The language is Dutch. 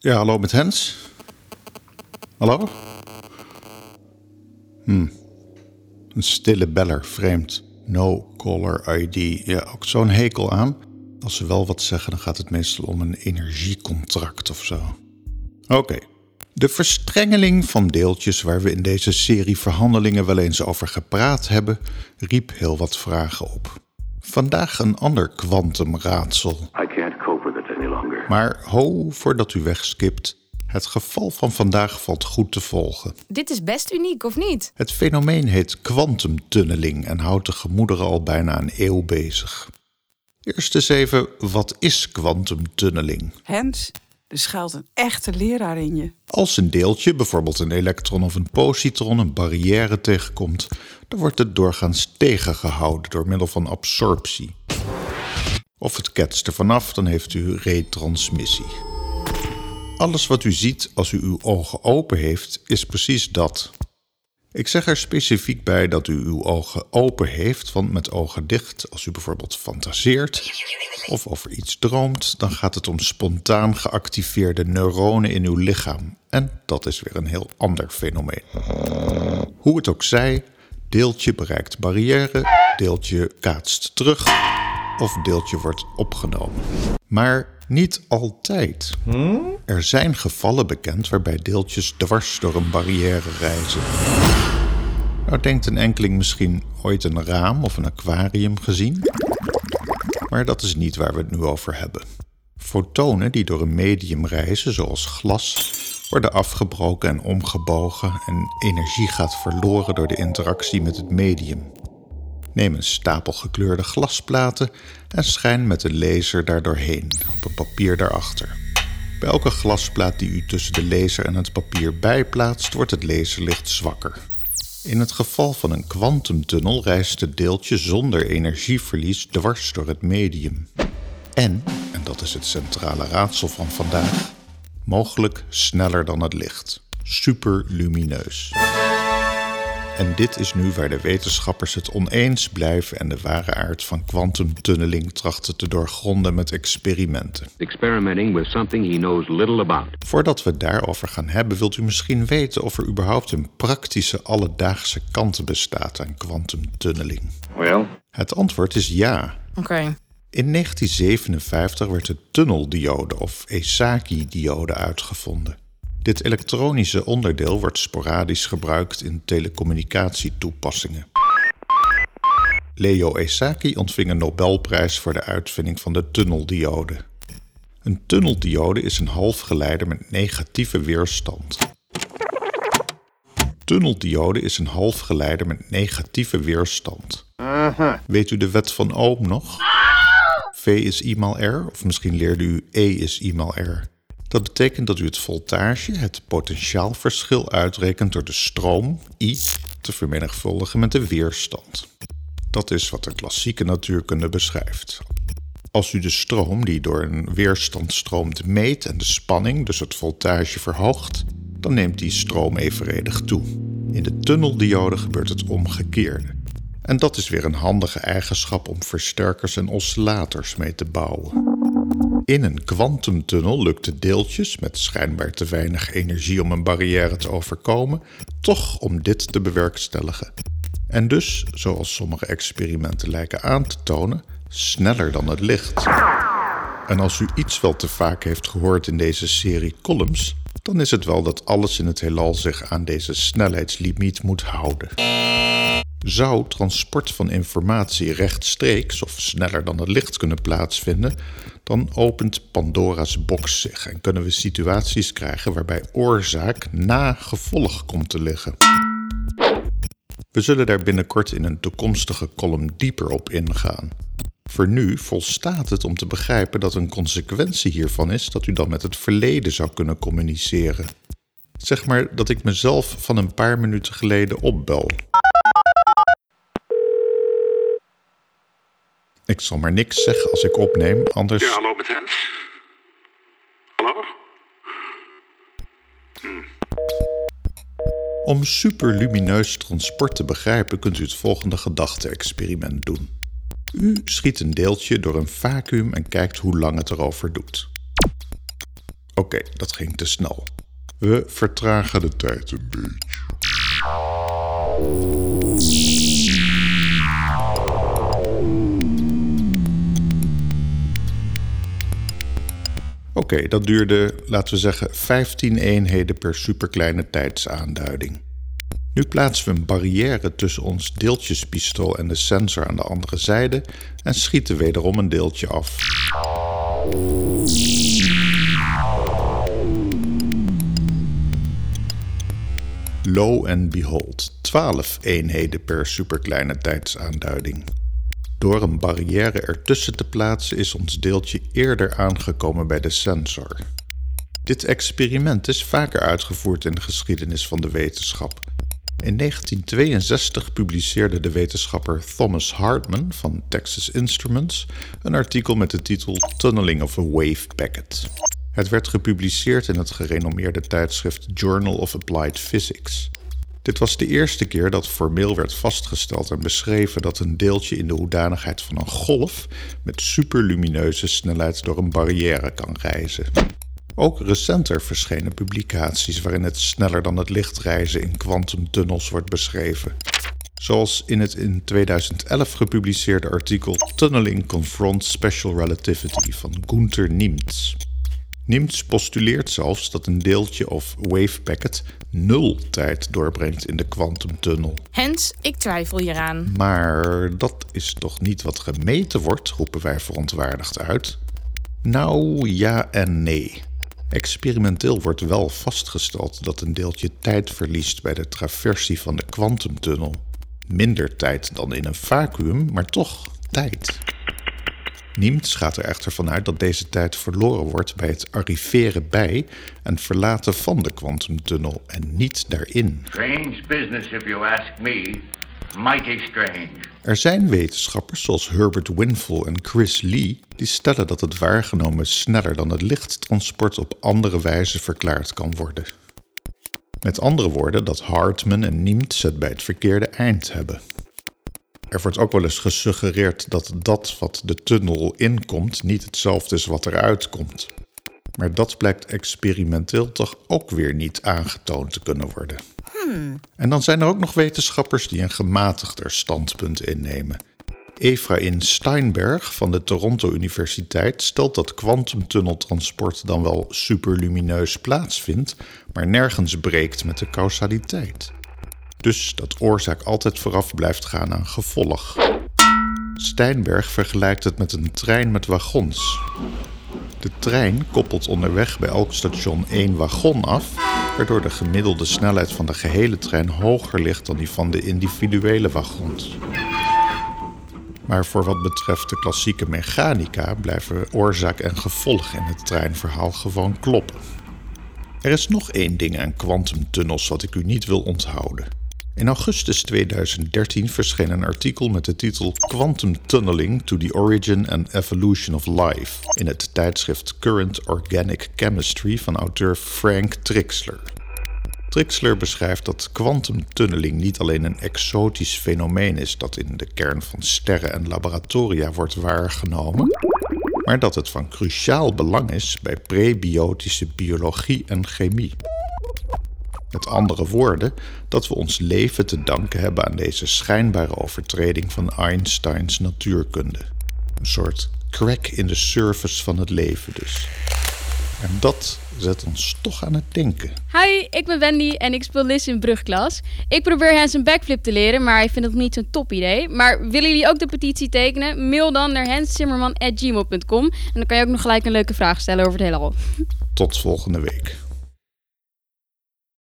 Ja, hallo met Hens. Hallo? Hm. Een stille beller, vreemd. No caller ID. Ja, ook zo'n hekel aan. Als ze wel wat zeggen, dan gaat het meestal om een energiecontract of zo. Oké. De verstrengeling van deeltjes waar we in deze serie verhandelingen wel eens over gepraat hebben, riep heel wat vragen op. Vandaag een ander kwantumraadsel. Maar ho, voordat u wegskipt, het geval van vandaag valt goed te volgen. Dit is best uniek, of niet? Het fenomeen heet kwantumtunneling en houdt de gemoederen al bijna een eeuw bezig. Eerst eens even, wat is kwantumtunneling? Hens, er schuilt een echte leraar in je. Als een deeltje, bijvoorbeeld een elektron of een positron, een barrière tegenkomt, dan wordt het doorgaans tegengehouden door middel van absorptie. Of het ketst er vanaf, dan heeft u retransmissie. Alles wat u ziet als u uw ogen open heeft, is precies dat. Ik zeg er specifiek bij dat u uw ogen open heeft, want met ogen dicht, als u bijvoorbeeld fantaseert of over iets droomt, dan gaat het om spontaan geactiveerde neuronen in uw lichaam. En dat is weer een heel ander fenomeen. Hoe het ook zij, deeltje bereikt barrière, deeltje kaatst terug of deeltje wordt opgenomen. Maar niet altijd. Er zijn gevallen bekend waarbij deeltjes dwars door een barrière reizen. Nou denkt een enkeling misschien ooit een raam of een aquarium gezien. Maar dat is niet waar we het nu over hebben. Fotonen die door een medium reizen, zoals glas, worden afgebroken en omgebogen en energie gaat verloren door de interactie met het medium. Neem een stapel gekleurde glasplaten en schijn met een laser daardoorheen op een papier daarachter. Bij elke glasplaat die u tussen de laser en het papier bijplaatst, wordt het laserlicht zwakker. In het geval van een kwantumtunnel reist het deeltje zonder energieverlies dwars door het medium. En, en dat is het centrale raadsel van vandaag, mogelijk sneller dan het licht. Superlumineus. En dit is nu waar de wetenschappers het oneens blijven en de ware aard van kwantumtunneling trachten te doorgronden met experimenten. Experimenting with something he knows little about. Voordat we het daarover gaan hebben, wilt u misschien weten of er überhaupt een praktische alledaagse kant bestaat aan kwantumtunneling? Well, Het antwoord is ja. Oké. In 1957 werd de tunneldiode of Esaki-diode uitgevonden. Dit elektronische onderdeel wordt sporadisch gebruikt in telecommunicatietoepassingen. Leo Esaki ontving een Nobelprijs voor de uitvinding van de tunneldiode. Een tunneldiode is een halfgeleider met negatieve weerstand. Tunneldiode is een halfgeleider met negatieve weerstand. Weet u de wet van Ohm nog? V is I maal R, of misschien leerde u E is I maal R. Dat betekent dat u het voltage, het potentiaalverschil, uitrekent door de stroom, I, te vermenigvuldigen met de weerstand. Dat is wat de klassieke natuurkunde beschrijft. Als u de stroom die door een weerstand stroomt meet en de spanning, dus het voltage, verhoogt, dan neemt die stroom evenredig toe. In de tunneldiode gebeurt het omgekeerde. En dat is weer een handige eigenschap om versterkers en oscillators mee te bouwen. In een kwantumtunnel lukt het deeltjes met schijnbaar te weinig energie om een barrière te overkomen, toch om dit te bewerkstelligen. En dus, zoals sommige experimenten lijken aan te tonen, sneller dan het licht. En als u iets wel te vaak heeft gehoord in deze serie columns, dan is het wel dat alles in het heelal zich aan deze snelheidslimiet moet houden. Zou transport van informatie rechtstreeks of sneller dan het licht kunnen plaatsvinden, dan opent Pandora's box zich en kunnen we situaties krijgen waarbij oorzaak na gevolg komt te liggen. We zullen daar binnenkort in een toekomstige column dieper op ingaan. Voor nu volstaat het om te begrijpen dat een consequentie hiervan is dat u dan met het verleden zou kunnen communiceren. Zeg maar dat ik mezelf van een paar minuten geleden opbel. Ik zal maar niks zeggen als ik opneem, anders. Ja, hallo met Hens. Hallo? Om superlumineus transport te begrijpen kunt u het volgende gedachte-experiment doen. U schiet een deeltje door een vacuüm en kijkt hoe lang het erover doet. Oké, dat ging te snel. We vertragen de tijd een beetje. Oké, dat duurde, laten we zeggen, 15 eenheden per superkleine tijdsaanduiding. Nu plaatsen we een barrière tussen ons deeltjespistool en de sensor aan de andere zijde en schieten wederom een deeltje af. Lo and behold, 12 eenheden per superkleine tijdsaanduiding. Door een barrière ertussen te plaatsen is ons deeltje eerder aangekomen bij de sensor. Dit experiment is vaker uitgevoerd in de geschiedenis van de wetenschap. In 1962 publiceerde de wetenschapper Thomas Hartman van Texas Instruments een artikel met de titel Tunneling of a Wave Packet. Het werd gepubliceerd in het gerenommeerde tijdschrift Journal of Applied Physics. Dit was de eerste keer dat formeel werd vastgesteld en beschreven dat een deeltje in de hoedanigheid van een golf met superlumineuze snelheid door een barrière kan reizen. Ook recenter verschenen publicaties waarin het sneller dan het licht reizen in kwantumtunnels wordt beschreven. Zoals in het in 2011 gepubliceerde artikel Tunneling Confronts Special Relativity van Gunther Niemts. Niemts postuleert zelfs dat een deeltje of wave packet nul tijd doorbrengt in de kwantumtunnel. Hens, ik twijfel hieraan. Maar dat is toch niet wat gemeten wordt, roepen wij verontwaardigd uit. Nou ja en nee. Experimenteel wordt wel vastgesteld dat een deeltje tijd verliest bij de traversie van de kwantumtunnel. Minder tijd dan in een vacuüm, maar toch tijd. Niemts gaat er echter vanuit dat deze tijd verloren wordt bij het arriveren bij en verlaten van de kwantumtunnel en niet daarin. Strange business, if you ask me. Mighty strange. Er zijn wetenschappers zoals Herbert Winful en Chris Lee die stellen dat het waargenomen sneller dan het lichttransport op andere wijze verklaard kan worden. Met andere woorden dat Hartman en Niemts het bij het verkeerde eind hebben. Er wordt ook wel eens gesuggereerd dat dat wat de tunnel inkomt niet hetzelfde is wat eruit komt. Maar dat blijkt experimenteel toch ook weer niet aangetoond te kunnen worden. En dan zijn er ook nog wetenschappers die een gematigder standpunt innemen. Efraïn Steinberg van de Toronto Universiteit stelt dat kwantumtunneltransport dan wel superlumineus plaatsvindt, maar nergens breekt met de causaliteit. Dus dat oorzaak altijd vooraf blijft gaan aan gevolg. Steinberg vergelijkt het met een trein met wagons. De trein koppelt onderweg bij elk station één wagon af, waardoor de gemiddelde snelheid van de gehele trein hoger ligt dan die van de individuele wagons. Maar voor wat betreft de klassieke mechanica blijven oorzaak en gevolg in het treinverhaal gewoon kloppen. Er is nog één ding aan kwantumtunnels wat ik u niet wil onthouden. In augustus 2013 verscheen een artikel met de titel Quantum Tunneling to the Origin and Evolution of Life in het tijdschrift Current Organic Chemistry van auteur Frank Trixler. Trixler beschrijft dat kwantumtunneling niet alleen een exotisch fenomeen is dat in de kern van sterren en laboratoria wordt waargenomen, maar dat het van cruciaal belang is bij prebiotische biologie en chemie. Met andere woorden, dat we ons leven te danken hebben aan deze schijnbare overtreding van Einsteins natuurkunde. Een soort crack in de surface van het leven dus. En dat zet ons toch aan het denken. Hi, ik ben Wendy en ik speel Liz in brugklas. Ik probeer Hans een backflip te leren, maar hij vindt het niet zo'n top idee. Maar willen jullie ook de petitie tekenen? Mail dan naar hanszimmerman.gmail.com en dan kan je ook nog gelijk een leuke vraag stellen over het heelal. Tot volgende week.